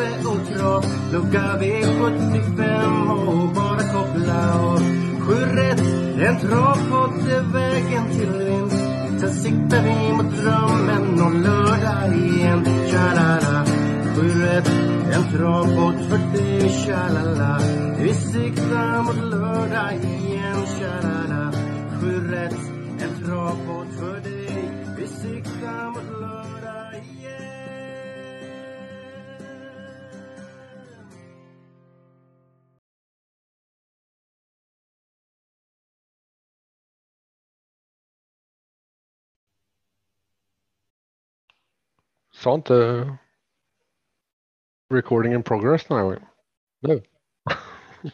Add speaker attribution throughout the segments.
Speaker 1: kaffe och Trav Lucka V75 och bara koppla av Sju rätt, en travpott är vägen till vinst. Sen siktar vi mot drömmen om lördag igen. Tja-la-la. Sju rätt, en travpott för dig Tja-la-la. Vi siktar mot lördag igen. Tja-la-la. Sju rätt,
Speaker 2: Sa inte recording in progress den gången? Nu.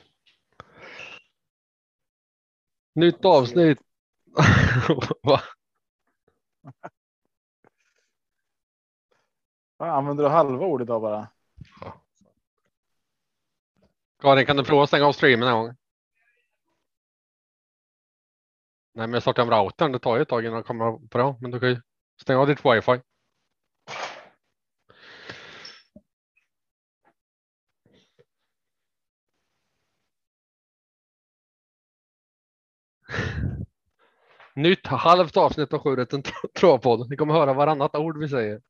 Speaker 2: Nytt avsnitt. Va?
Speaker 3: Ja, Använder du halva ord idag bara?
Speaker 2: Karin, kan du prova att stänga av streamen en gång? Nej, men jag startar om routern. Det tar ju ett tag innan det kommer bra, men du kan ju stänga av ditt wifi. Nytt halvt avsnitt av Sjurätten travpodd. Ni kommer höra varannat ord vi säger.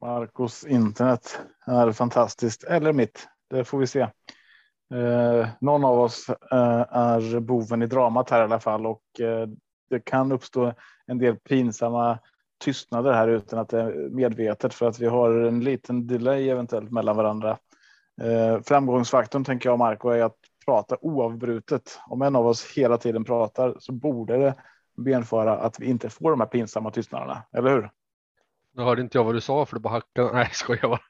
Speaker 3: Marcos internet är fantastiskt. Eller mitt. Det får vi se. Eh, någon av oss eh, är boven i dramat här i alla fall och eh, det kan uppstå en del pinsamma tystnader här utan att det är medvetet för att vi har en liten delay eventuellt mellan varandra. Eh, framgångsfaktorn tänker jag Marco är att prata oavbrutet. Om en av oss hela tiden pratar så borde det benföra att vi inte får de här pinsamma tystnaderna, eller hur?
Speaker 2: Nu hörde inte jag vad du sa för du bara hackade. Nej, skojar bara.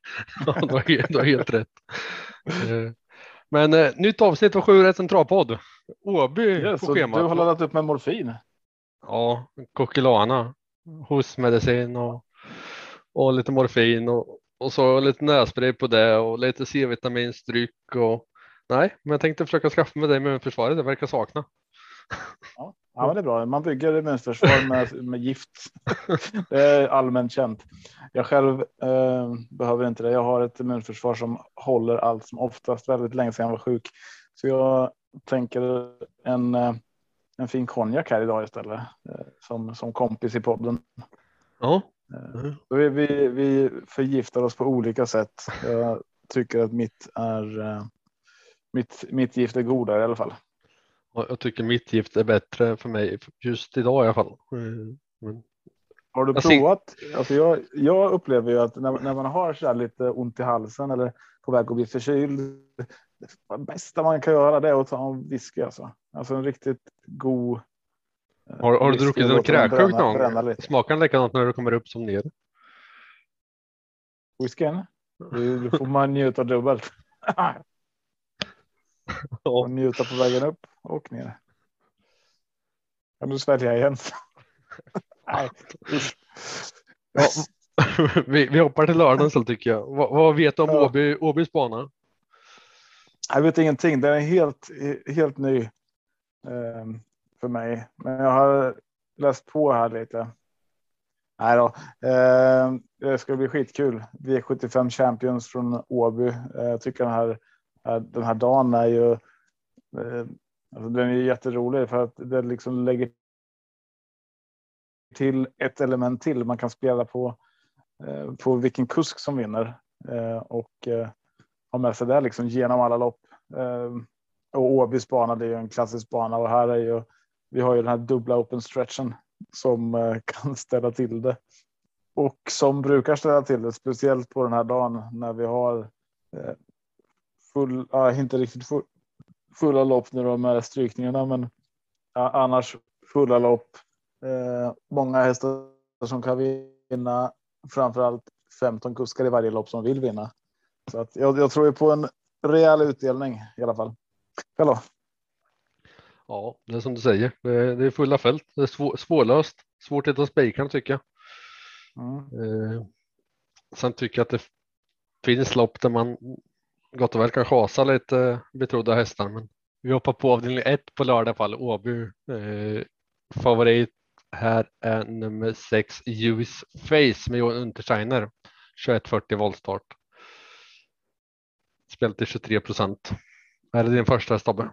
Speaker 2: Du, har, helt- du har helt rätt. Eh, Men eh, nytt avsnitt av Sju rätt centralpodd. Åby
Speaker 3: Yes,
Speaker 2: på
Speaker 3: och du
Speaker 2: schemat.
Speaker 3: har laddat upp med morfin.
Speaker 2: Ja, Coquelana, hostmedicin och, och lite morfin och, och så lite nässpray på det och lite C-vitaminstryck och nej, men jag tänkte försöka skaffa med dig med försvaret. Det verkar sakna.
Speaker 3: Ja, men det är bra. Man bygger immunförsvar med, med gift. Det är allmänt känt. Jag själv eh, behöver inte det. Jag har ett immunförsvar som håller allt som oftast väldigt länge sedan jag var sjuk. Så jag tänker en, eh, en fin konjak här idag istället eh, som, som kompis i podden.
Speaker 2: Ja,
Speaker 3: så Vi, vi, vi förgiftar oss på olika sätt. Jag tycker att mitt är mitt, mitt gift är godare i alla fall.
Speaker 2: jag tycker mitt gift är bättre för mig just idag i alla fall. Eh, Men,
Speaker 3: Har du provat? Alltså jag, jag upplever ju att när, när man har så lite ont i halsen eller på väg att bli förkyld. Det bästa man kan göra det är att ta en whisky alltså. Alltså en riktigt god. eh,
Speaker 2: har, har du druckit en kräksjuk någon gång?
Speaker 3: lite.
Speaker 2: Smakar den likadant när du kommer upp som ner?
Speaker 3: Whiskyn? Du, du får man njuta dubbelt. Och njuta på vägen upp och ner. Kan du svälja igen? Nej.
Speaker 2: Ja, vi, vi hoppar till lördagen så tycker jag. Vad, vad vet du om
Speaker 3: Ja.
Speaker 2: Åby, Åbys bana?
Speaker 3: Jag vet ingenting. Den är helt, helt ny eh, för mig. Men jag har läst på här lite. Nej då. Eh, det ska bli skitkul. V75 Champions från Åby. Eh, jag tycker den här, den här dagen är ju. Eh, alltså den är jätterolig för att det liksom lägger till ett element till. Man kan spela på eh, på vilken kusk som vinner eh, och ha med sig det liksom genom alla lopp. Och Åbys bana, det är ju en klassisk bana och här är ju, vi har ju den här dubbla open stretchen som kan ställa till det. Och som brukar ställa till det, speciellt på den här dagen när vi har full, ja, inte riktigt full, fulla lopp nu då med strykningarna, men ja, annars fulla lopp. Eh, många hästar som kan vinna, framförallt 15 kuskar i varje lopp som vill vinna. Så att jag, jag tror ju på en rejäl utdelning i alla fall. Hallå.
Speaker 2: Ja, det är som du säger. Det är, det är fulla fält. Det är svår, svårlöst. Svårt att hitta spikarna tycker jag.
Speaker 3: Mm.
Speaker 2: Eh, sen tycker jag att det finns lopp där man gott och väl kan chasa lite eh, betrodda hästar. Men vi hoppar på avdelning 1 på lördag fall. Åby. Eh, favorit här är nummer sex Use Face med Johan Untersteiner. 2140 voltstart. Spel till 23 procent. Är det din första stabbe?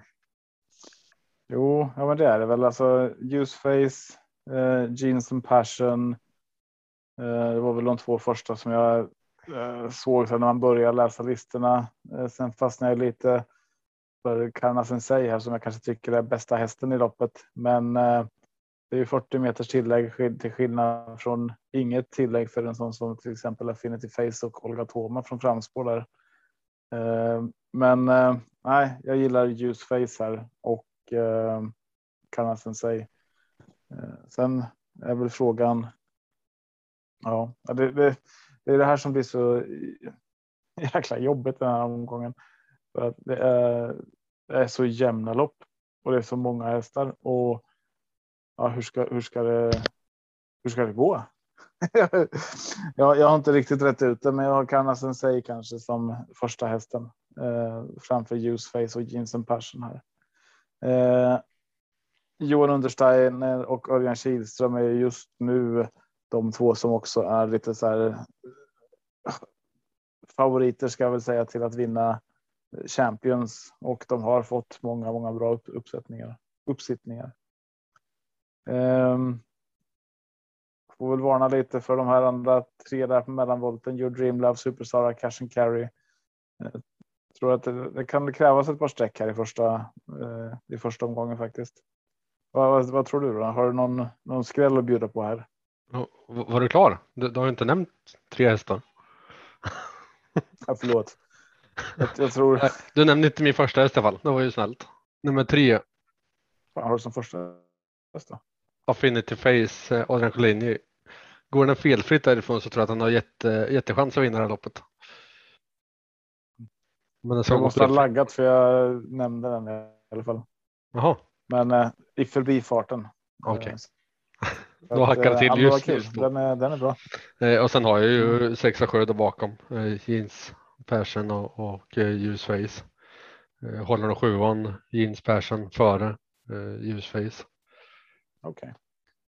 Speaker 3: Jo, ja, men det är det väl. Alltså Use Face, eh, Jeans and Passion. Eh, det var väl de två första som jag Eh, såg såg när man började läsa listorna. Eh, sen fastnade jag lite för Karna Sensei här som jag kanske tycker är bästa hästen i loppet. Men eh, det är ju 40 meters tillägg till skillnad från inget tillägg för en sån som till exempel Affinity Face och Olga Toma från framspår där. Men nej, jag gillar Ljus Face här och eh, Karna Sensei. Sen är väl frågan. Ja, det, det, det är det här som blir så jäkla jobbigt den här omgången. För att det är, det är så jämna lopp och det är så många hästar och ja, hur ska, hur ska det, hur ska det gå? jag, jag har inte riktigt rätt ut det, men jag har Karna Sensei kanske som första hästen eh, framför Useface och Jeans and Passion här. Eh, Johan Understeiner och Örjan Kihlström är just nu de två som också är lite så här favoriter ska jag väl säga till att vinna Champions och de har fått många, många bra uppsättningar, uppsittningar. Um, får väl varna lite för de här andra tre där på mellanvolten. Your Dream Love, Superstar, Cash and Carry. Jag tror att det, det kan krävas ett par streck här i första, uh, i första omgången faktiskt. Vad, vad, vad, tror du då? Har du någon, någon skräll att bjuda på här?
Speaker 2: Var du klar? Du, du har inte nämnt tre hästar.
Speaker 3: Ja, förlåt. Jag, jag tror...
Speaker 2: Du nämnde inte min första häst i alla fall. Det var ju snällt. Nummer tre.
Speaker 3: Vad har du som första häst då?
Speaker 2: Affinity Face, eh, Adrian Collini. Går den felfritt därifrån så tror jag att han har jätte, jättechans att vinna det här loppet.
Speaker 3: Men jag måste ha laggat för jag nämnde den i alla fall.
Speaker 2: Jaha.
Speaker 3: Men eh, i förbifarten.
Speaker 2: Okej. Okay. Då hackar det till
Speaker 3: eh, just, just den, är, den är bra.
Speaker 2: Eh, och sen har jag ju mm. sexa sjö där bakom. Eh, jeans, Persson och, och eh, Ljusface. Eh, håller nog sjuan Jeans Persson före eh, Ljusface.
Speaker 3: Okej.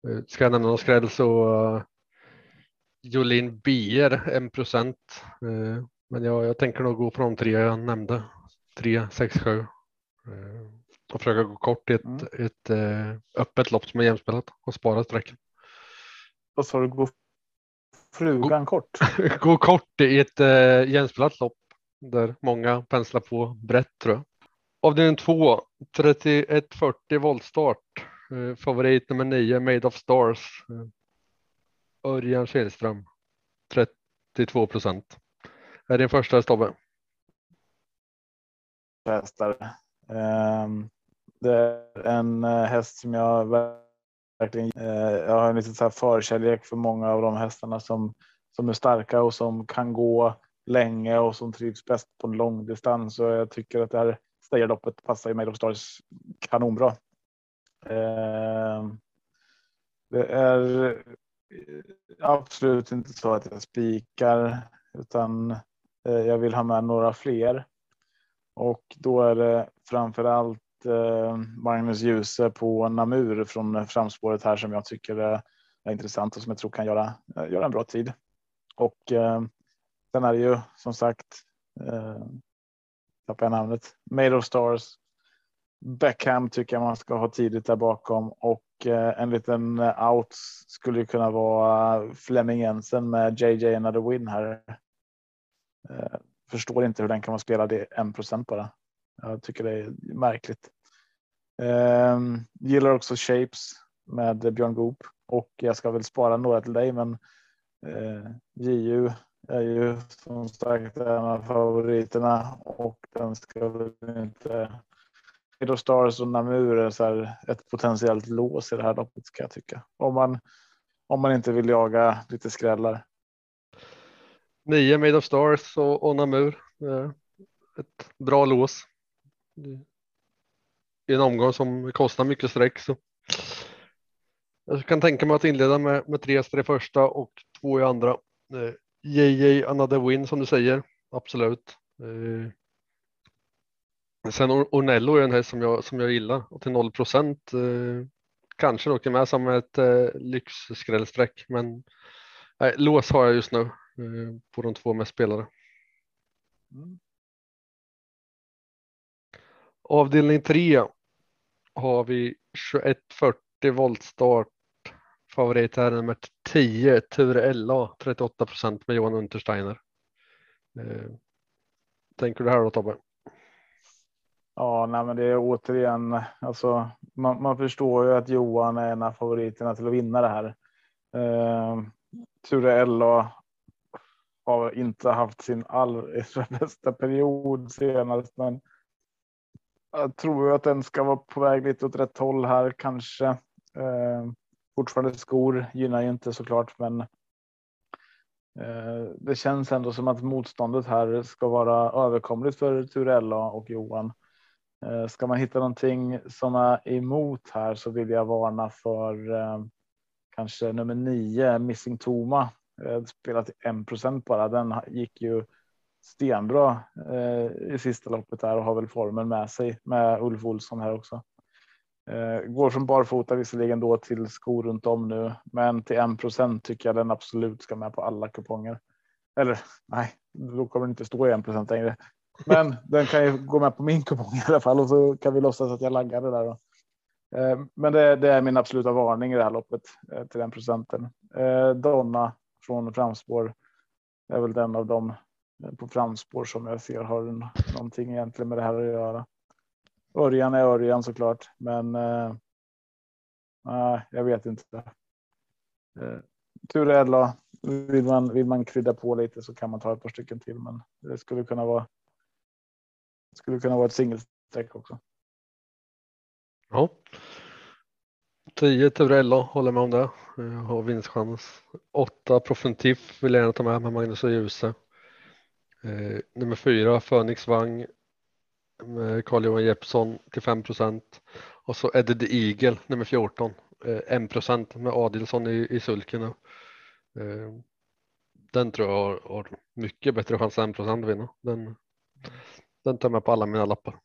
Speaker 2: Okay. Eh, ska jag nämna någon skräll så uh, Jolin Bier 1 procent. Men jag, jag tänker nog gå på de tre jag nämnde. 3, 6, 7. Uh, och försöka gå kort i ett, mm. ett öppet lopp som är jämspelat och spara sträcken.
Speaker 3: Vad sa du? Gå frugan
Speaker 2: gå,
Speaker 3: kort?
Speaker 2: gå kort i ett uh, jämspelat lopp där många penslar på brett tror jag. Avdelning 2, 3140 voltstart. Eh, favorit nummer 9, Made of Stars. Eh, Örjan Kihlström, 32 procent. Är din första Stobbe?
Speaker 3: Hästar. Um, det är en uh, häst som jag verkligen. Eh, jag har en liten så här förkärlek för många av de hästarna som som är starka och som kan gå länge och som trivs bäst på en lång distans. Så jag tycker att det här Stayerloppet passar ju Made of Stars kanonbra. Eh, det är absolut inte så att jag spikar utan eh, jag vill ha med några fler. Och då är det framför allt Eh, Magnus Djuse på Namur från framspåret här som jag tycker är intressant och som jag tror kan göra, eh, göra en bra tid. Och eh, sen är det ju som sagt tappar jag namnet. Made of Stars. Beckham tycker jag man ska ha tidigt där bakom och en liten out skulle kunna vara Fleming Jensen med JJ Another Win här. Förstår inte hur den kan vara spelad i 1% bara. Jag tycker det är märkligt. Eh, gillar också Shapes med Björn Goop och jag ska väl spara några till dig, men eh, JU är ju som sagt en av favoriterna och den ska väl inte Middle Stars och Namur är så här ett potentiellt lås i det här loppet ska jag tycka. Om man om man inte vill jaga lite skrällar.
Speaker 2: Nio Made of Stars och, och Namur. Eh, ett bra lås. I en omgång som kostar mycket streck. Så. Jag kan tänka mig att inleda med, med tre i första och två i andra. Eh, JJ Another Win som du säger. Absolut. Eh, Sen Or- Ornello är en häst som jag, som jag gillar och till 0 procent eh, kanske åker med som ett eh, lyxskrällsträck. Men nej, lås har jag just nu eh, på de två mest spelare.
Speaker 3: Mm.
Speaker 2: Avdelning 3 har vi 2140 voltstart. Favorit är nummer 10 Ture LA 38 procent med Johan Untersteiner. Eh, tänker du här då Tobbe?
Speaker 3: Ja, nej, men det är återigen alltså. Man, man förstår ju att Johan är en av favoriterna till att vinna det här. Eh, Ture LA har inte haft sin allra bästa period senast, men jag tror ju att den ska vara på väg lite åt rätt håll här kanske. Eh, fortfarande skor gynnar ju inte såklart, men eh, det känns ändå som att motståndet här ska vara överkomligt för Turella och Johan. Eh, ska man hitta någonting som är emot här så vill jag varna för eh, kanske nummer nio, Missing Toma. Eh, spelat till 1 bara. Den gick ju stenbra eh, i sista loppet där och har väl formen med sig med Ulf Olsson här också. Eh, går från barfota visserligen då till skor runt om nu, men till 1% tycker jag den absolut ska med på alla kuponger. Eller nej, då kommer den inte stå i 1% längre. Men den kan ju gå med på min kupong i alla fall och så kan vi låtsas att jag laggade där. Då. Eh, men det, det, är min absoluta varning i det här loppet eh, till den procenten. Eh, Donna från framspår är väl den av dem på framspår som jag ser har någonting egentligen med det här att göra. Örjan är Örjan såklart, men eh, nej, jag vet inte. Eh, Turella, vill man, vill man krydda på lite så kan man ta ett par stycken till, men det skulle kunna vara. Skulle kunna vara ett singelstreck också.
Speaker 2: Ja. 10 Turella håller med om det. Jag har vinstchans. 8 Profentif vill jag gärna ta med med Magnus och Djuse. Eh, nummer 4 Phoenix Wang med Carl-Johan Jeppsson till 5 och så Eddie the Eagle nummer 14 eh, 1 med Adilsson i, i sulken. Eh, den tror jag har, har mycket bättre chans än 1 att vinna. Den, den tar jag med på alla mina lappar.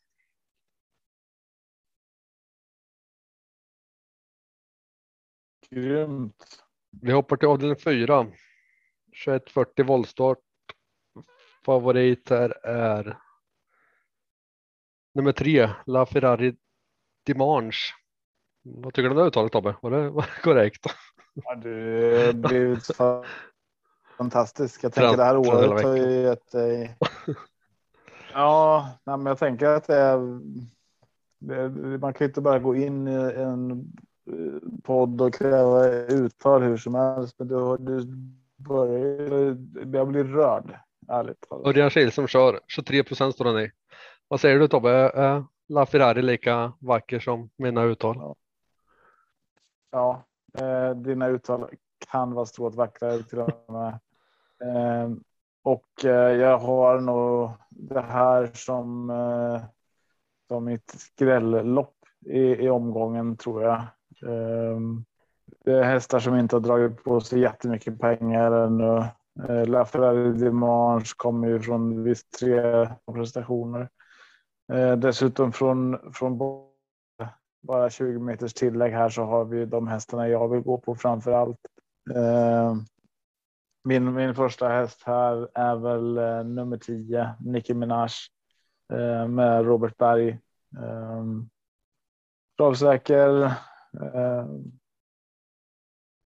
Speaker 3: Grymt.
Speaker 2: Vi hoppar till avdelning 4. 2140 voltstart. Favorit här är nummer 3, La Ferrari Dimanche. Vad tycker du om det uttalet Tobbe? Var det, var det korrekt?
Speaker 3: Ja, du blivit fantastisk. Jag tänker det här året har ju gett dig. Ja, nej, men jag tänker att det är. Det, man kan ju inte bara gå in i en eh, podd och kräva uttal hur som helst. Men du, du börjar. Jag blir rörd. Ärligt talat.
Speaker 2: Örjan Kihlström kör. 23 procent står den i. Vad säger du Tobbe? Är La Ferrari lika vacker som mina uttal?
Speaker 3: Ja, eh, dina uttal kan vara strået vackrare till och med. Eh, och eh, jag har nog det här som, eh, som mitt skrällopp i, i omgången tror jag. Eh, det är hästar som inte har dragit på sig jättemycket pengar ännu. Eh, Laferrari Dimanche kommer ju från visst tre prestationer. Eh, dessutom från, från bara 20 meters tillägg här så har vi de hästarna jag vill gå på framför allt. Eh, min, min första häst här är väl nummer 10, Nicki Minaj med Robert Berg. Travsäker.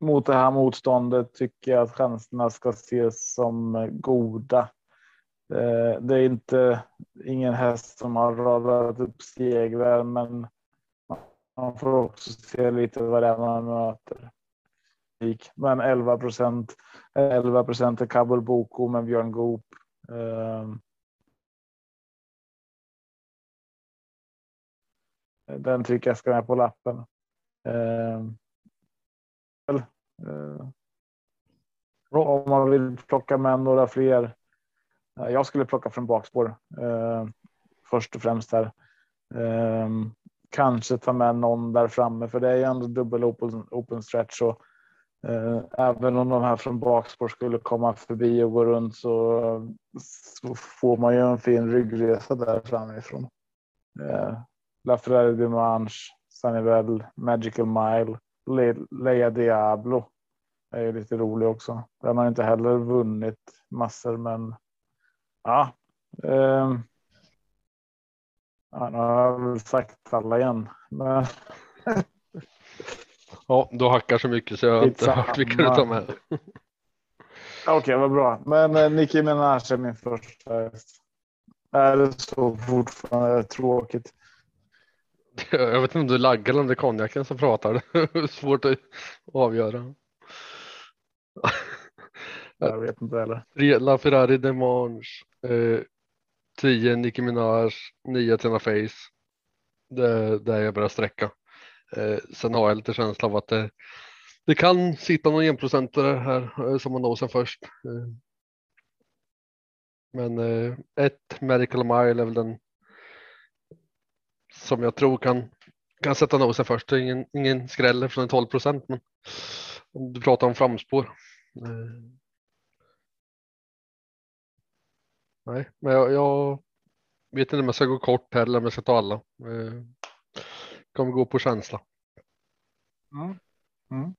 Speaker 3: Mot det här motståndet tycker jag att chanserna ska ses som goda. Eh, det är inte ingen häst som har radat upp segrar, men man får också se lite vad det är man möter. Men 11 procent. 11 procent är Kabul Boko med Björn Goop. Ehm, den tycker jag ska med på lappen. Ehm, Eh, Om man vill plocka med några fler. Eh, jag skulle plocka från bakspår eh, först och främst här. Eh, kanske ta med någon där framme för det är ju ändå dubbel open, open stretch och eh, även om de här från bakspår skulle komma förbi och gå runt så, så får man ju en fin ryggresa där framifrån. Eh, La Ferrari Dimanche, Sanibel Magical Mile, Le Leia Diablo är ju lite rolig också. Den har inte heller vunnit massor, men ja. Eh, ja nu har jag väl sagt alla igen, men.
Speaker 2: ja, du hackar så mycket så jag har inte hört vilka du tar med.
Speaker 3: Okej, okay, vad bra. Men eh, Nicki Minaj är min första häst. Är det så fortfarande tråkigt?
Speaker 2: Jag vet inte om du laggar eller om det är konjaken som pratar. Svårt att avgöra.
Speaker 3: Jag vet inte heller.
Speaker 2: La Ferrari Demange. Eh, 10 Nicki Minaj, 9 Tina Face. Det är där jag börjar sträcka. Eh, sen har jag lite känsla av att det, det kan sitta någon enprocentare här eh, som man når sen först. Eh, men eh, ett Medical Mile är väl den som jag tror kan, kan sätta nosen först. Det är ingen, ingen skräll från 12 procent, men om du pratar om framspår. Eh, nej, men jag, jag, vet inte om jag ska gå kort eller om jag ska ta alla. Eh, kommer gå på känsla.
Speaker 3: Mm. Mm.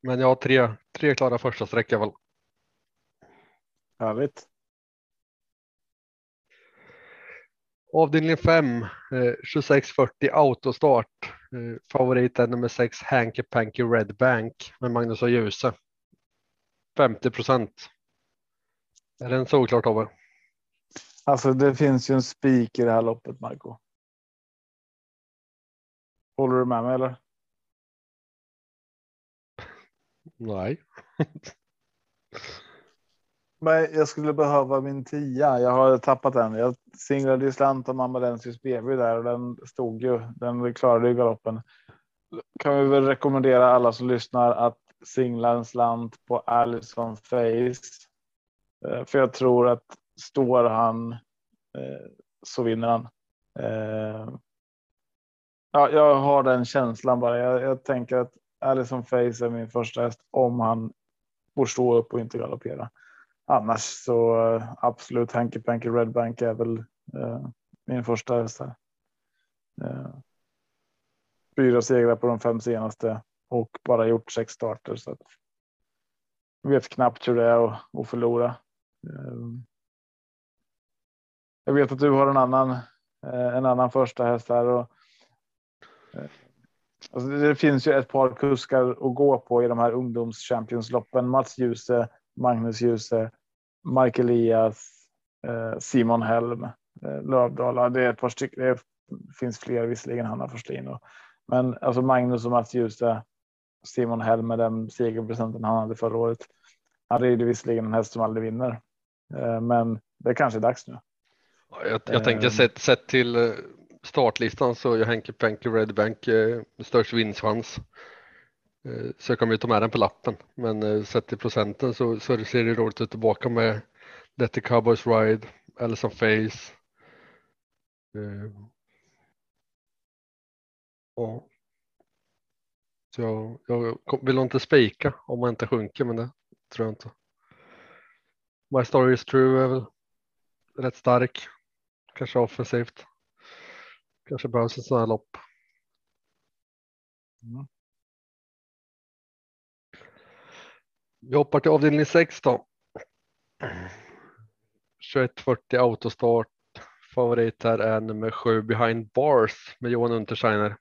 Speaker 2: Men jag har tre, tre klara första sträckor väl.
Speaker 3: Härligt.
Speaker 2: Avdelning 5, eh, 2640 autostart. Eh, favorit är nummer 6 Hanky Panky Red Bank med Magnus och Ljuse. 50 procent. Är den såklart Tobbe?
Speaker 3: Alltså det finns ju en spik i det här loppet Marco. Håller du med mig eller?
Speaker 2: Nej.
Speaker 3: Men jag skulle behöva min tia. Jag har tappat den. Jag singlade ju slant om Amadensis BB där och den stod ju. Den klarade ju galoppen. Kan vi väl rekommendera alla som lyssnar att singla en slant på Allison Face. Eh, för jag tror att står han eh, så vinner han. Eh, ja, jag har den känslan bara. Jag, jag tänker att Allison Face är min första häst om han får stå upp och inte galoppera annars så eh, absolut Hanky Panky Red Bank är väl eh, min första häst här. Eh, fyra segrar på de fem senaste och bara gjort sex starter så att jag vet knappt hur det är att, att förlora. Eh, jag vet att du har en annan, eh, en annan första häst här och eh, Alltså det finns ju ett par kuskar att gå på i de här ungdomschampionsloppen. Mats Djuse Magnus Djuse, Mark Elias, eh, Simon Helm, eh, Lövdala. Det är ett par stycken. Det finns fler visserligen, Hanna Forslin. Men alltså Magnus och Mats Djuse, Simon Helm med den segerprocenten han hade förra året. Han rider visserligen en häst som aldrig vinner, eh, men det kanske är dags nu.
Speaker 2: Jag, jag tänkte sett, sett till startlistan så är Henke Penke Red Bank störst vinstchans. Eh, så jag kommer ju ta med den på lappen. Men eh, sett till procenten så, så ser det roligt ut tillbaka med Letty Cowboys Ride, Ellison Face. Ja. Eh, så jag, jag vill inte spika om man inte sjunker, men det tror jag inte. My story is true är väl rätt stark. Kanske offensivt. Kanske behövs ett sådant här lopp. Mm. Vi hoppar till avdelning 6 då. 2140 autostart. Favorit här är nummer 7 behind bars med Johan Untersteiner.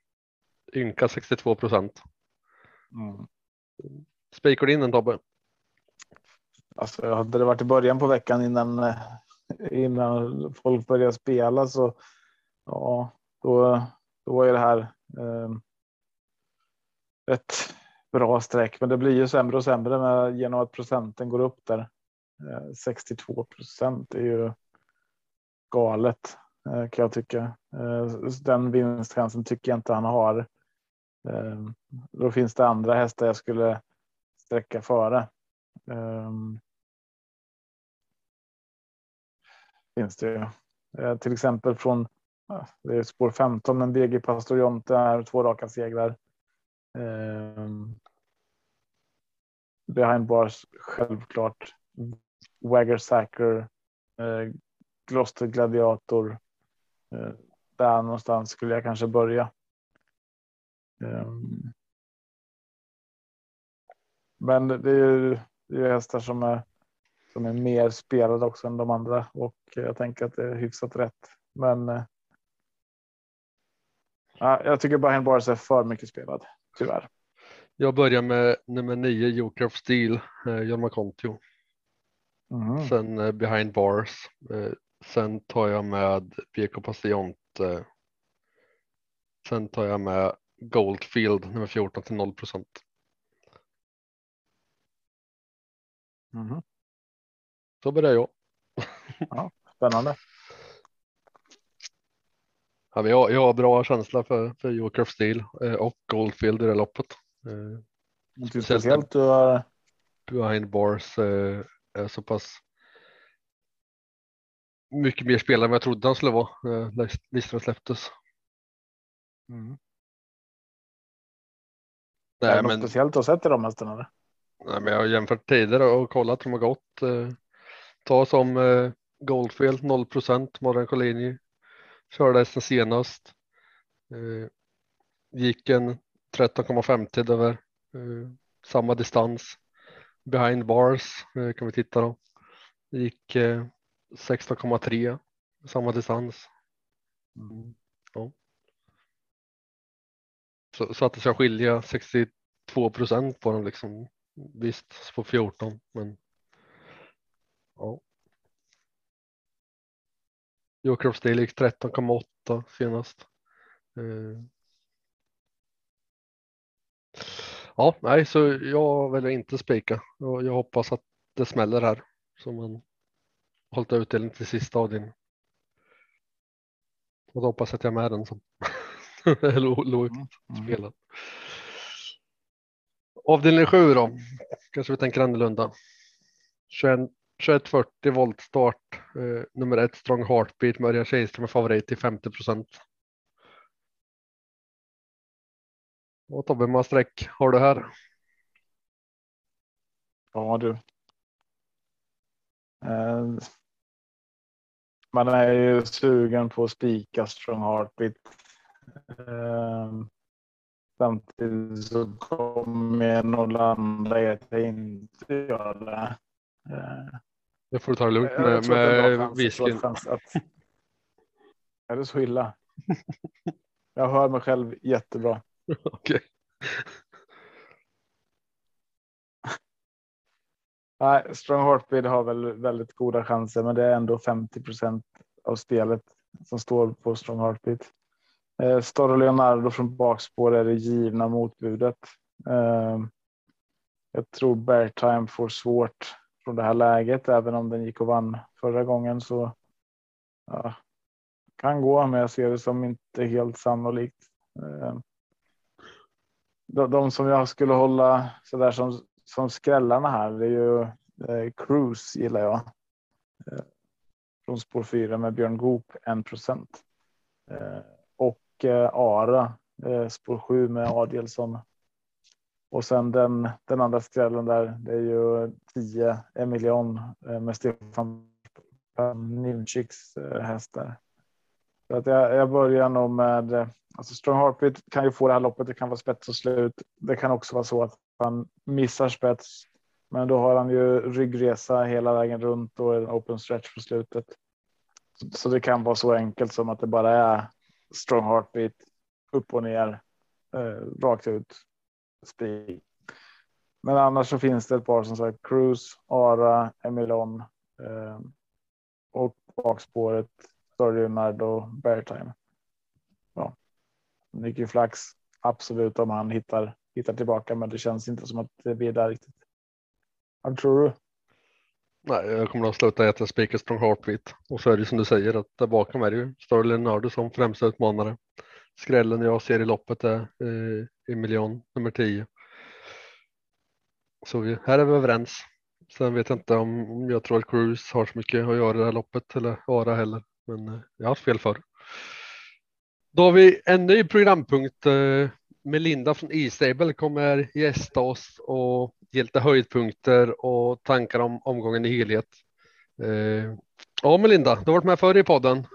Speaker 2: Ynka 62 procent. Mm. Spikar du in den Tobbe?
Speaker 3: Alltså, hade det varit i början på veckan innan innan folk började spela så ja, då, då är det här eh, ett bra streck, men det blir ju sämre och sämre med, genom att procenten går upp där. Eh, 62 procent är ju galet eh, kan jag tycka. Eh, den vinstchansen tycker jag inte han har. Då finns det andra hästar jag skulle sträcka före. Ehm, finns det ju. Till exempel från ah, det är spår 15, men BG Pastorionte är två raka segrar. Ehm, Behind bars självklart. Wagger Sacker, eh, Gloucester Gladiator. Eh, där någonstans skulle jag kanske börja. Um, men det är ju det är hästar som är som är mer spelade också än de andra och jag tänker att det är hyfsat rätt. Men. Eh, jag tycker bara Bars är för mycket spelad tyvärr.
Speaker 2: Jag börjar med nummer nio Joker of Steel, eh, Jorma Kontio. Mm. Sen eh, Behind Bars. Eh, sen tar jag med BK Passionte. Sen tar jag med Goldfield nummer 14 till 0 procent.
Speaker 3: Mm.
Speaker 2: Så börjar jag.
Speaker 3: Ja, spännande.
Speaker 2: Ja, jag, jag har bra känsla för, för Joker of Steel eh, och Goldfield i det loppet.
Speaker 3: Inte speciellt du har.
Speaker 2: Behind bars är så pass. Mycket mer spelare än vad jag trodde han skulle vara när listan släpptes.
Speaker 3: Mm. Nej, är det men... något speciellt du har sett i de hästarna?
Speaker 2: Nej, men jag har jämfört tider och kollat hur de har gått. Ta som Goldfield 0 procent, Morgan Collini körde hästen senast. Gick en 13,50 över eh, samma distans. Behind bars eh, kan vi titta då. Det gick eh, 16,3 samma distans. Mm. Ja. Så, så, att det ska skilja 62 procent på dem liksom. Visst på 14 men. Ja. Joker of Steel gick 13,8 senast. Eh, Ja, nej, så jag väljer inte spika och jag hoppas att det smäller här så man hållit utdelning till sista avdelningen. Och då hoppas att jag är med den som är lågt mm, spelad. Avdelning 7 då, kanske vi tänker annorlunda. 2140 volt start, eh, nummer ett Strong Heartbeat med Örjan Kihlström är favorit till 50 procent. Och Tobbe, hur många streck har du här?
Speaker 3: Ja du. Eh, man är ju sugen på att spika strong heartbeat. Eh, samtidigt så kommer jag nog landa i att jag inte gör det.
Speaker 2: Eh, det får du ta det lugnt med, med whisky.
Speaker 3: Är det så illa? Jag hör mig själv jättebra.
Speaker 2: Okej.
Speaker 3: Nej, Strong Heartbeat har väl väldigt goda chanser, men det är ändå 50% av spelet som står på Strong Heartbeat. Eh, Storre Leonardo från bakspår är det givna motbudet. Eh, jag tror Beartime får svårt från det här läget, även om den gick och vann förra gången så. Ja, kan gå, men jag ser det som inte helt sannolikt. Eh, de, de som jag skulle hålla så där som, som skrällarna här, det är ju eh, Cruise gillar jag. Eh, från spår 4 med Björn Goop 1 procent. Eh, och eh, Ara eh, spår 7 med Adielsson. Och sen den, den andra skrällen där, det är ju 10 Emilion eh, med Stefan Nimchiks eh, hästar. Så att jag, jag börjar nog med eh, alltså Strong Heartbeat kan ju få det här loppet. Det kan vara spets och slut. Det kan också vara så att han missar spets, men då har han ju ryggresa hela vägen runt och en open stretch på slutet. Så det kan vara så enkelt som att det bara är strong heartbeat upp och ner eh, rakt ut. Speed. Men annars så finns det ett par som sagt Cruise, Ara, Emilon eh, och bakspåret Story Nardo Beartime. Ja, mycket flax. Absolut om han hittar hittar tillbaka, men det känns inte som att vi är där riktigt. Vad tror du?
Speaker 2: Nej, jag kommer att sluta äta speakers från heartbeat och så är det som du säger att där bakom är det ju Story Leonardo som främsta utmanare. Skrällen jag ser i loppet är eh, Emilion nummer 10. Så vi, här är vi överens. Sen vet jag inte om, om jag tror att Cruise har så mycket att göra i det här loppet eller Ara heller. Men eh, jag har haft fel förr. Då har vi en ny programpunkt. Eh, Melinda från E-stable kommer gästa oss och ge lite höjdpunkter och tankar om omgången i helhet. Eh, ja, Melinda, du har varit med förr i podden.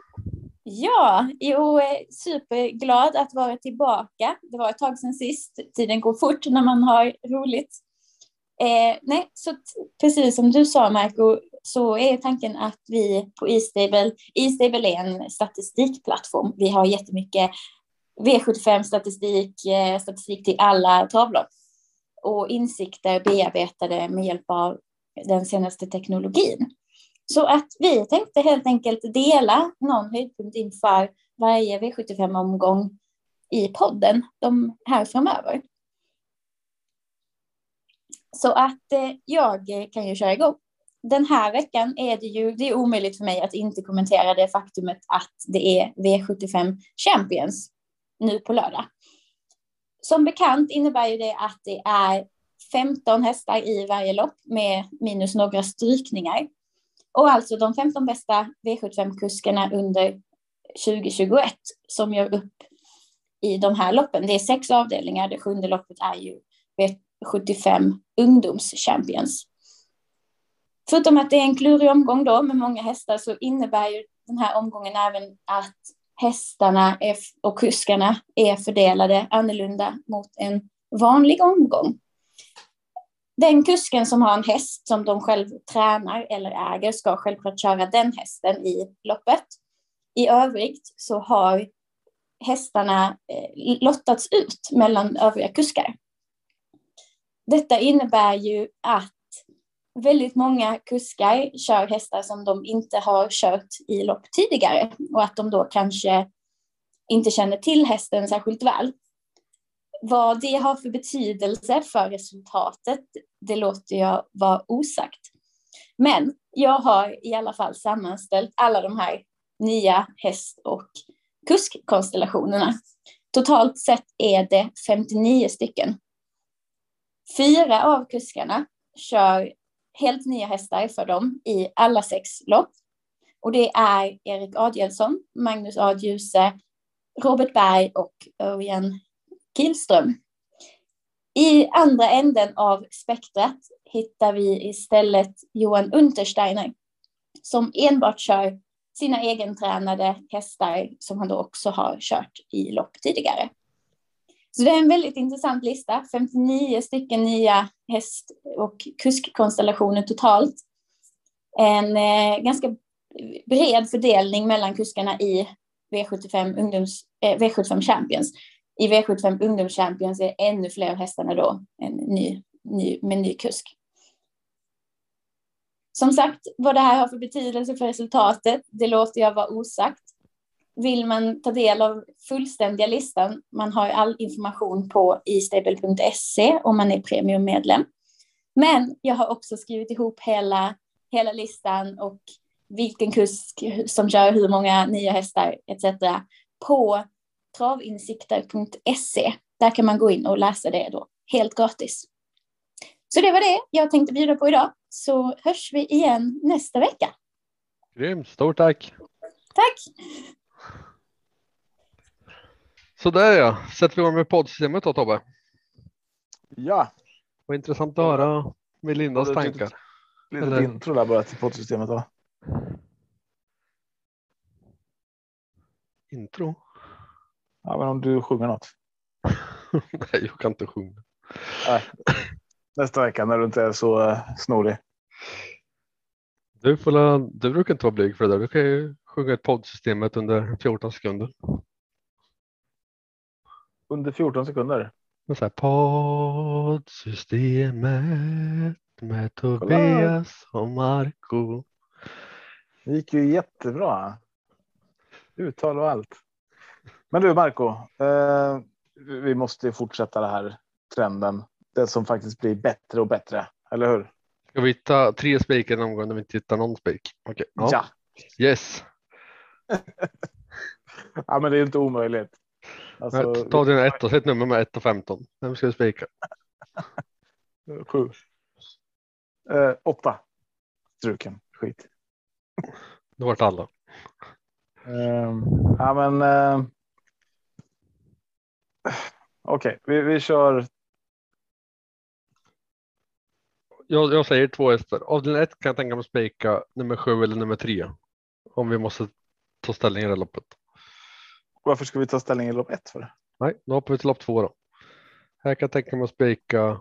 Speaker 4: Ja, jag är superglad att vara tillbaka. Det var ett tag sedan sist. Tiden går fort när man har roligt. Eh, nej, så precis som du sa, Marco, så är tanken att vi på E-stable, E-stable är en statistikplattform. Vi har jättemycket V75-statistik, eh, statistik till alla tavlor. och insikter bearbetade med hjälp av den senaste teknologin. Så att vi tänkte helt enkelt dela någon höjdpunkt inför varje V75-omgång i podden de här framöver. Så att eh, jag kan ju köra igång. Den här veckan är det ju det är omöjligt för mig att inte kommentera det faktumet att det är V75 Champions nu på lördag. Som bekant innebär ju det att det är 15 hästar i varje lopp med minus några strykningar. Och alltså de 15 bästa V75-kuskarna under 2021 som gör upp i de här loppen. Det är sex avdelningar. Det sjunde loppet är ju V75 ungdomschampions. Förutom att det är en klurig omgång då med många hästar så innebär ju den här omgången även att hästarna är, och kuskarna är fördelade annorlunda mot en vanlig omgång. Den kusken som har en häst som de själv tränar eller äger ska självklart köra den hästen i loppet. I övrigt så har hästarna eh, lottats ut mellan övriga kuskar. Detta innebär ju att väldigt många kuskar kör hästar som de inte har kört i lopp tidigare och att de då kanske inte känner till hästen särskilt väl. Vad det har för betydelse för resultatet, det låter jag vara osagt. Men jag har i alla fall sammanställt alla de här nya häst och kuskkonstellationerna. Totalt sett är det 59 stycken. Fyra av kuskarna kör helt nya hästar för dem i alla sex lopp. Och det är Erik Adielsson, Magnus A. Djuse, Robert Berg och Örjan Kihlström. I andra änden av spektrat hittar vi istället Johan Untersteiner som enbart kör sina egentränade hästar som han då också har kört i lopp tidigare. Så det är en väldigt intressant lista, 59 stycken nya häst och kuskkonstellationer totalt. En eh, ganska bred fördelning mellan kuskarna i V75, ungdoms, eh, V75 Champions. I V75 Ungdoms Champions är ännu fler hästarna då en ny, ny, med ny kusk. Som sagt, vad det här har för betydelse för resultatet, det låter jag vara osagt. Vill man ta del av fullständiga listan, man har all information på istable.se om man är premiummedlem. Men jag har också skrivit ihop hela, hela listan och vilken kusk som kör hur många nya hästar etc. på travinsikter.se. Där kan man gå in och läsa det då helt gratis. Så det var det jag tänkte bjuda på idag. Så hörs vi igen nästa vecka.
Speaker 2: Grymt, stort tack.
Speaker 4: Tack!
Speaker 2: Så där ja, sätter vi igång med poddsystemet då Tobbe.
Speaker 3: Ja,
Speaker 2: Vad intressant att höra
Speaker 3: det är
Speaker 2: tankar.
Speaker 3: lite
Speaker 2: Eller-
Speaker 3: intro där bara till poddsystemet. Va?
Speaker 2: Intro?
Speaker 3: Ja, men om du sjunger något.
Speaker 2: Nej, jag kan inte sjunga.
Speaker 3: Nej. Nästa vecka när du inte är så uh, snorig.
Speaker 2: Du, får la, du brukar inte vara blyg för det där. Du kan ju sjunga ett poddsystemet under 14 sekunder.
Speaker 3: Under 14 sekunder.
Speaker 2: Men så här, poddsystemet med Tobias och Marco.
Speaker 3: Det gick ju jättebra. Uttal och allt. Men du Marco, eh, vi måste fortsätta det här trenden. Det som faktiskt blir bättre och bättre, eller hur?
Speaker 2: Ska vi ta tre spikar en omgång när vi inte hittar någon spik? Okej. Ja.
Speaker 3: Ja.
Speaker 2: Yes.
Speaker 3: ja, men det är inte omöjligt. Alltså,
Speaker 2: Ta dina ett och sätt nummer med 1 och 15. Vem ska du spika?
Speaker 3: sju. Eh, åtta. Struken. Skit.
Speaker 2: Det vart alla.
Speaker 3: Ehm, ja, men. Uh, Okej, vi, vi kör.
Speaker 2: Jag, jag säger två hästar. Avdelning ett kan jag tänka mig spika nummer sju eller nummer tre. Om vi måste ta ställning i det loppet.
Speaker 3: Varför ska vi ta ställning i lopp ett för?
Speaker 2: Nej, då hoppar vi till lopp två då. Här kan jag tänka mig att spika.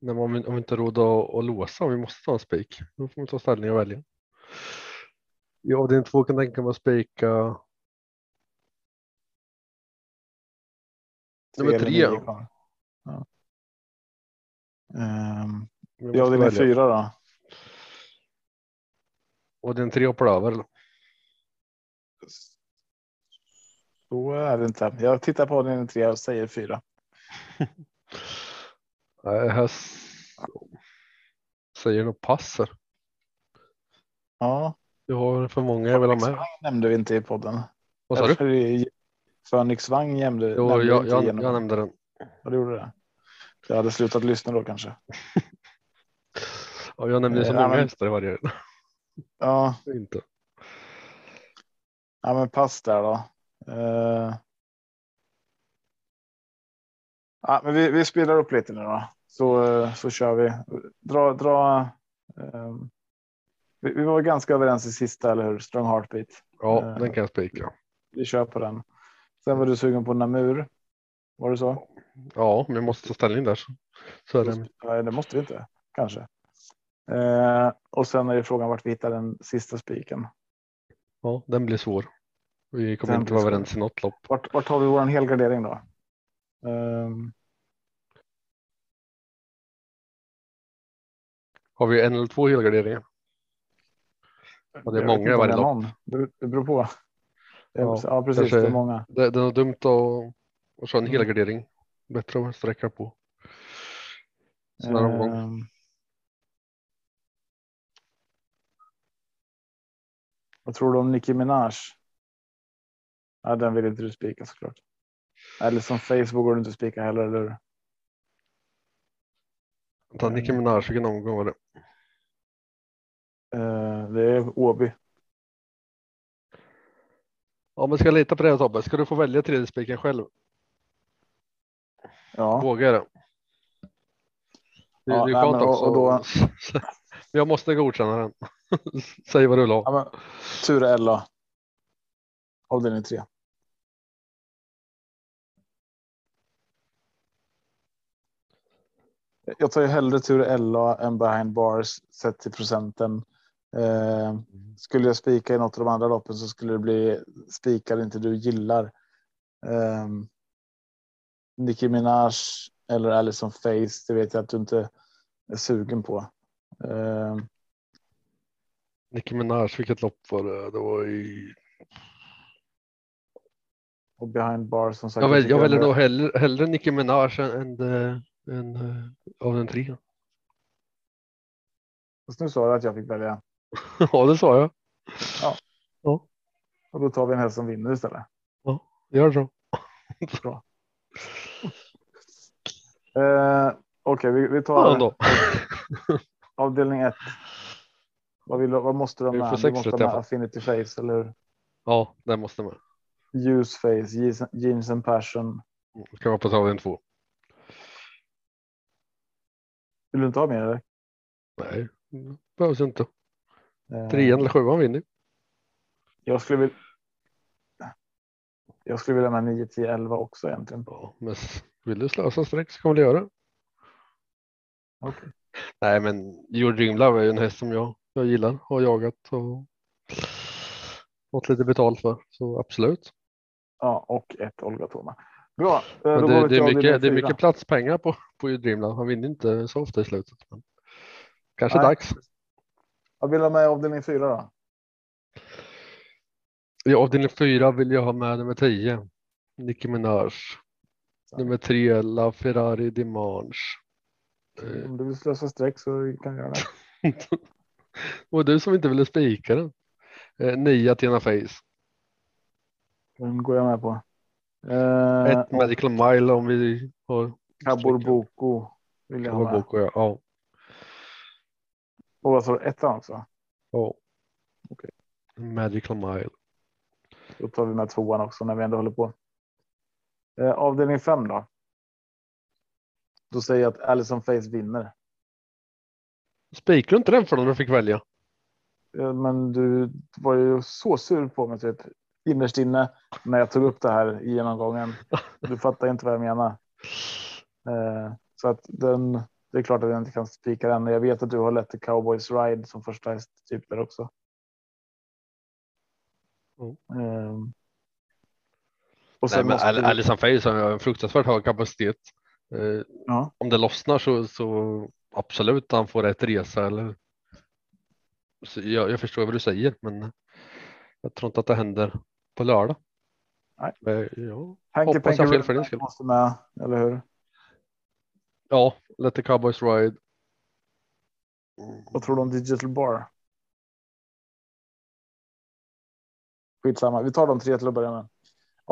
Speaker 2: Nej, men om, vi, inte har råd att, att låsa, om vi måste ta en spik, då får vi ta ställning och välja. I avdelning två kan jag tänka mig att spika. Nummer
Speaker 3: eller
Speaker 2: tre.
Speaker 3: Kvar. Ja. Avdelning
Speaker 2: välja.
Speaker 3: fyra då?
Speaker 2: Avdelning tre hoppar över. eller?
Speaker 3: Så är det inte. Jag tittar på avdelning tre och säger fyra.
Speaker 2: Nej, här s- säger nog pass här.
Speaker 3: Ja,
Speaker 2: Vi har för många jag vill ha med.
Speaker 3: Nämnde vi inte i podden.
Speaker 2: Vad sa du?
Speaker 3: Är Phoenix Wang nämnde,
Speaker 2: Jo,
Speaker 3: nämnde vi
Speaker 2: jag,
Speaker 3: inte
Speaker 2: jag, jag nämnde den.
Speaker 3: Ja, det gjorde det. Jag hade slutat lyssna då kanske.
Speaker 2: Ja, jag nämnde så många hästar i varje.
Speaker 3: Ja,
Speaker 2: Inte.
Speaker 3: ja men pass där då. Eh. Ja, men vi, vi spelar upp lite nu då. Så, eh, så kör vi. Dra, dra. ehm, vi, vi var ganska överens i sista, eller hur? Strong Heartbeat.
Speaker 2: Ja,
Speaker 3: Eh.
Speaker 2: den kan jag spika.
Speaker 3: Vi kör på den. Sen var du sugen på Namur. Var det så?
Speaker 2: Ja, jag måste ta ställning där. Så, är det.
Speaker 3: Nej, det måste vi inte. Kanske. Eh, och sen är det frågan vart vi hittar den sista spiken.
Speaker 2: Ja, den blir svår. Vi kommer
Speaker 3: Den
Speaker 2: inte vara överens i något lopp.
Speaker 3: Vart, vart har vi vår helgardering då? Ehm,
Speaker 2: Har vi en eller två helgarderingar? Ja, det är
Speaker 3: jag
Speaker 2: många i varje lopp.
Speaker 3: Det, beror på. Ja,
Speaker 2: Ja,
Speaker 3: precis.
Speaker 2: kanske-
Speaker 3: Det är många.
Speaker 2: Det, det är dumt att, att köra en
Speaker 3: Mm.
Speaker 2: helgardering. Bättre att sträcka på. Sån här omgång.
Speaker 3: Ehm, Vad tror du om Nicki Minaj? Ja, den vill inte du spika såklart. Eller som Facebook går du inte spika heller, eller hur?
Speaker 2: Ta Nicki Minaj, vilken omgång var det?
Speaker 3: Eh, det är Åby.
Speaker 2: Ja, men ska lita på det Tobbe? Ska du få välja tredje spiken själv?
Speaker 3: Ja,
Speaker 2: Vågar det? Det,
Speaker 3: Ja,
Speaker 2: det är
Speaker 3: nej,
Speaker 2: skönt
Speaker 3: och-
Speaker 2: också.
Speaker 3: och då-
Speaker 2: jag måste godkänna den. Säg vad du ha.
Speaker 3: ja men, Ture Ella. Avdelning 3. Jag tar ju hellre Ture Ella än behind bars sett till procenten. Eh, skulle jag spika i något av de andra loppen så skulle det bli spikar inte du gillar. Eh, Nicki Minaj eller Alison Face, det vet jag att du inte är sugen på. Eh,
Speaker 2: Nicki Minaj, vilket lopp var det? Det var i...
Speaker 3: och behind bars som sagt.
Speaker 2: Jag, väl, jag väljer nog hellre, hellre Nicki Minaj än, än, äh, än äh, av den tre.
Speaker 3: Fast nu sa du att jag fick välja.
Speaker 2: ja, det sa jag.
Speaker 3: Och då tar vi en häst som vinner istället.
Speaker 2: Gör så.
Speaker 3: Eh, Okej, vi, vi tar
Speaker 2: Ja, då.
Speaker 3: avdelning ett. Vad, vill, vad måste de med? Du måste ha med. Affinity Face eller hur?
Speaker 2: Ja, den måste med.
Speaker 3: Use Face, Jeans- and Passion.
Speaker 2: Ska vara på tavlan två.
Speaker 3: Vill du inte ha mer? Eller?
Speaker 2: Nej, behövs inte.
Speaker 3: Eh,
Speaker 2: Trean eller sjuan vinner.
Speaker 3: Jag skulle vilja. Jag skulle vilja med 9, 10, 11 också egentligen.
Speaker 2: Ja, men vill du slösa streck så kan vi göra det.
Speaker 3: Okej.
Speaker 2: Nej, men Your Dream Love är ju en häst som jag, jag gillar, har jagat och fått lite betalt för. Så absolut.
Speaker 3: Ja, och ett Olga Toma. Bra.
Speaker 2: Men det, det, är mycket, det är
Speaker 3: fyra.
Speaker 2: mycket platspengar på, på Your Dream Love. Han vinner inte så ofta i slutet. Men kanske
Speaker 3: Nej.
Speaker 2: dags.
Speaker 3: Vad vill du ha med i avdelning 4 då?
Speaker 2: I avdelning fyra vill jag ha med nummer 10. Nicki Minaj. Nummer tre, La Ferrari Dimanche. Eh,
Speaker 3: Om du vill slösa streck så kan jag göra det.
Speaker 2: Och du som inte ville spika den. Eh, nio Athena Face.
Speaker 3: Den går jag med på. Eh,
Speaker 2: Ett Medical Mile om vi har.
Speaker 3: Cabor Boko Vill jag ha med.
Speaker 2: Kawaboko, ja. ja.
Speaker 3: Och vad sa du? Ettan också?
Speaker 2: ja.
Speaker 3: Okej.
Speaker 2: Magical Mile.
Speaker 3: Då tar vi med tvåan också när vi ändå håller på. Eh, avdelning fem då. Då säger jag att Allison Face vinner.
Speaker 2: Spikar du inte den för dem du fick välja?
Speaker 3: Eh, Men du var ju så sur på mig typ innerst inne när jag tog upp det här i genomgången. Du fattar inte vad jag menar. Eh, så att den, det är klart att jag inte kan spika den. Jag vet att du har lett Cowboys Ride som första häst typ där också.
Speaker 2: Mm.
Speaker 3: Och
Speaker 2: Nej,
Speaker 3: sen
Speaker 2: men
Speaker 3: måste
Speaker 2: Al-
Speaker 3: vi-
Speaker 2: Alison Face har en fruktansvärt hög kapacitet. Eh,
Speaker 3: Ja.
Speaker 2: Om det lossnar så, så absolut han får rätt resa eller. Så jag, jag förstår vad du säger, men jag tror inte att det händer på lördag.
Speaker 3: Nej.
Speaker 2: Men, ja,
Speaker 3: Hanky
Speaker 2: hoppas jag fel för din skull.
Speaker 3: måste med, eller hur?
Speaker 2: ja, Let the Cowboys Ride.
Speaker 3: Vad tror du om Digital Bar? Skitsamma, vi tar de tre till att börja med.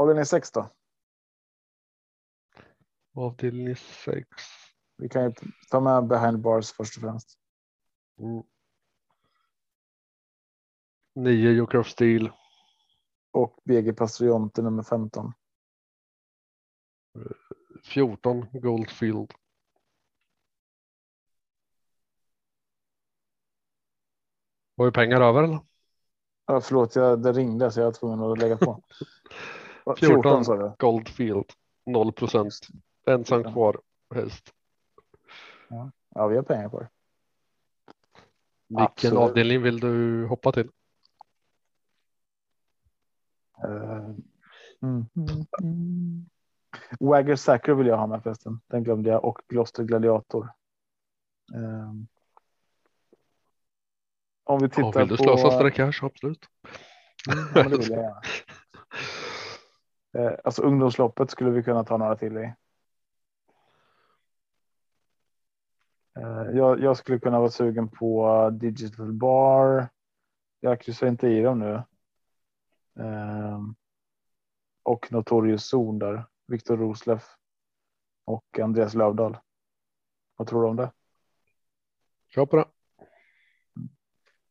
Speaker 3: Avdelning 6 då.
Speaker 2: Avdelning 6.
Speaker 3: Vi kan ju ta med behind bars först och främst.
Speaker 2: Mm. 9 Joker of Steel.
Speaker 3: Och BG Pastrionte nummer 15.
Speaker 2: 14 Goldfield. Har vi pengar över eller?
Speaker 3: Ja, förlåt, jag, det ringde så jag var tvungen att lägga på. 14,
Speaker 2: 14
Speaker 3: sa du?
Speaker 2: Goldfield. 0 procent. Ensam
Speaker 3: Ja.
Speaker 2: kvar häst.
Speaker 3: Ja, vi har pengar på det.
Speaker 2: Vilken
Speaker 3: Absolut.
Speaker 2: avdelning vill du hoppa till?
Speaker 3: Uh, mm, mm, mm. Wagger Sacker vill jag ha med förresten. Den glömde jag. Och Gloucester Gladiator. Ehm. om vi tittar
Speaker 2: Ja, vill du
Speaker 3: på...
Speaker 2: slösa för en cash? Absolut.
Speaker 3: Mm, ja, det vill jag gärna. Eh, alltså ungdomsloppet skulle vi kunna ta några till i. Eh, jag, jag skulle kunna vara sugen på Digital Bar. Jag kryssar inte i dem nu. Eh, och Notorious Zon där. Viktor Rosleff. Och Andreas Lövdahl. Vad tror du om det?
Speaker 2: Kör på det.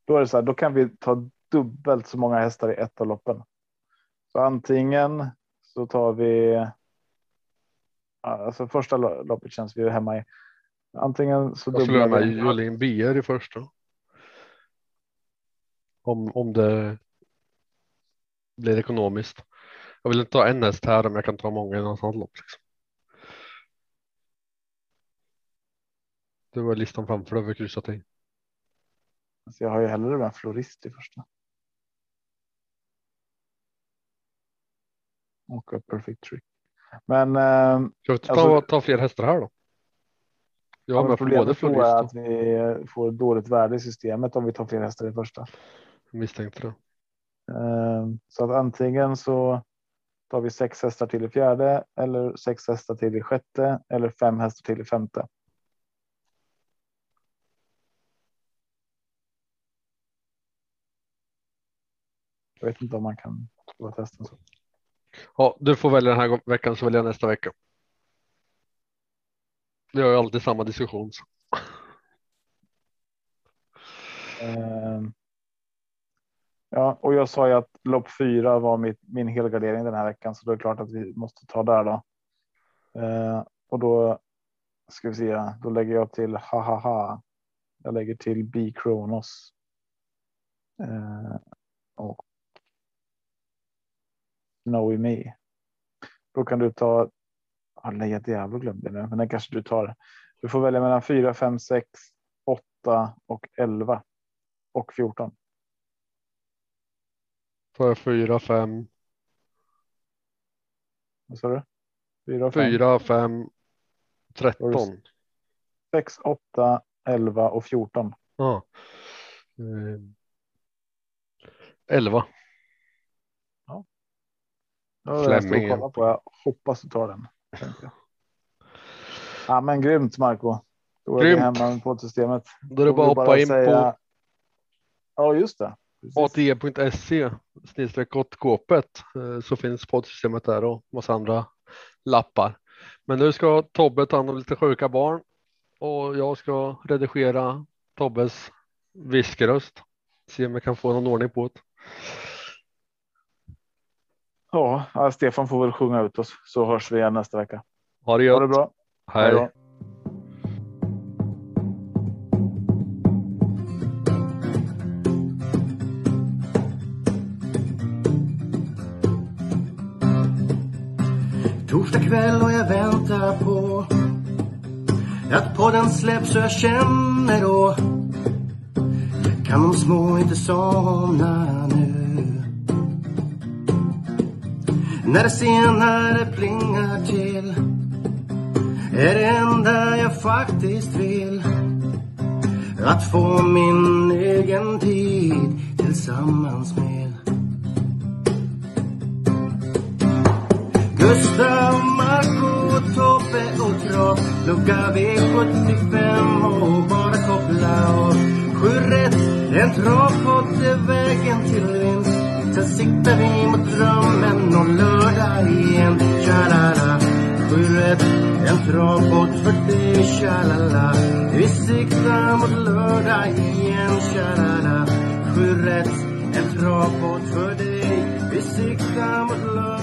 Speaker 3: Då är det så här, då kan vi ta dubbelt så många hästar i ett av loppen. Så antingen så tar vi. Alltså första lo- loppet känns vi hemma i. Antingen så
Speaker 2: Jag skulle ha med. Jolin BR i första. Om, om det blir ekonomiskt. Jag vill inte ta en häst här om jag kan ta många i något annat lopp. Liksom. Det var listan framför dig, vi kryssat i.
Speaker 3: Så jag har ju hellre med florist i första. Och perfect trick. Men, eh,
Speaker 2: Ska vi ta,
Speaker 3: Alltså-
Speaker 2: ta fler hästar här då? Jag har
Speaker 3: problemet tror jag att vi får dåligt värde i systemet om vi tar fler hästar i första.
Speaker 2: misstänkte det.
Speaker 3: Eh, Så att antingen så tar vi sex hästar till i fjärde eller sex hästar till i sjätte eller fem hästar till i femte. Jag vet inte om man kan testen så.
Speaker 2: Ja, du får välja den här veckan så väljer jag nästa vecka. Vi har ju alltid samma diskussion. Så.
Speaker 3: Ehm. Ja, och jag sa ju att lopp fyra var mitt, min helgardering den här veckan, så då är det klart att vi måste ta där då. Ehm, och då ska vi se, då lägger jag till ha ha ha. Jag lägger till B Kronos. Eh, och Snowy Me. Då kan du ta. Ja, Leia Diablo glömde nu, men den kanske du tar. Du får välja mellan 4, 5, 6, 8 och 11 och 14.
Speaker 2: Tar jag fyra, fem,
Speaker 3: Vad sa du? 4, 5,
Speaker 2: fyra, fem, tretton.
Speaker 3: 6, 8, 11 och 14.
Speaker 2: Ja. Eh, Elva.
Speaker 3: Ja, jag på. Jag hoppas du tar den. Ja, men grymt Marco. Då är vi
Speaker 2: Grymt.
Speaker 3: hemma med poddsystemet.
Speaker 2: Då är det bara
Speaker 3: vi
Speaker 2: att hoppa in
Speaker 3: säga-
Speaker 2: på
Speaker 3: Ja, just det. Precis.
Speaker 2: ate.se snedstreck kåpet eh, så finns poddsystemet där och massa andra lappar. Men nu ska Tobbe ta hand om lite sjuka barn och jag ska redigera Tobbes viskröst. Se om jag kan få någon ordning på det.
Speaker 3: Ja, Stefan får väl sjunga ut oss så hörs vi igen nästa vecka.
Speaker 2: Ha det
Speaker 3: Ha det
Speaker 2: gött.
Speaker 3: bra.
Speaker 2: Hej.
Speaker 3: då.
Speaker 1: Torsdag kväll och jag väntar på att podden släpps och jag känner då kan de små inte somna nu. När det senare plingar till är det enda jag faktiskt vill. Att få min egen tid tillsammans med. Gustav, Marco, Tobbe och Trav Lucka V75 och bara koppla av Sju rätt, en travpott är vägen till vinst. Sen siktar vi mot drömmen och lördag igen. Tja-la-la Sju rätt, en travbåt för dig Tja-la-la. Vi siktar mot lördag igen. Tja-la-la Sju rätt, en travbåt för dig Vi siktar mot lördag.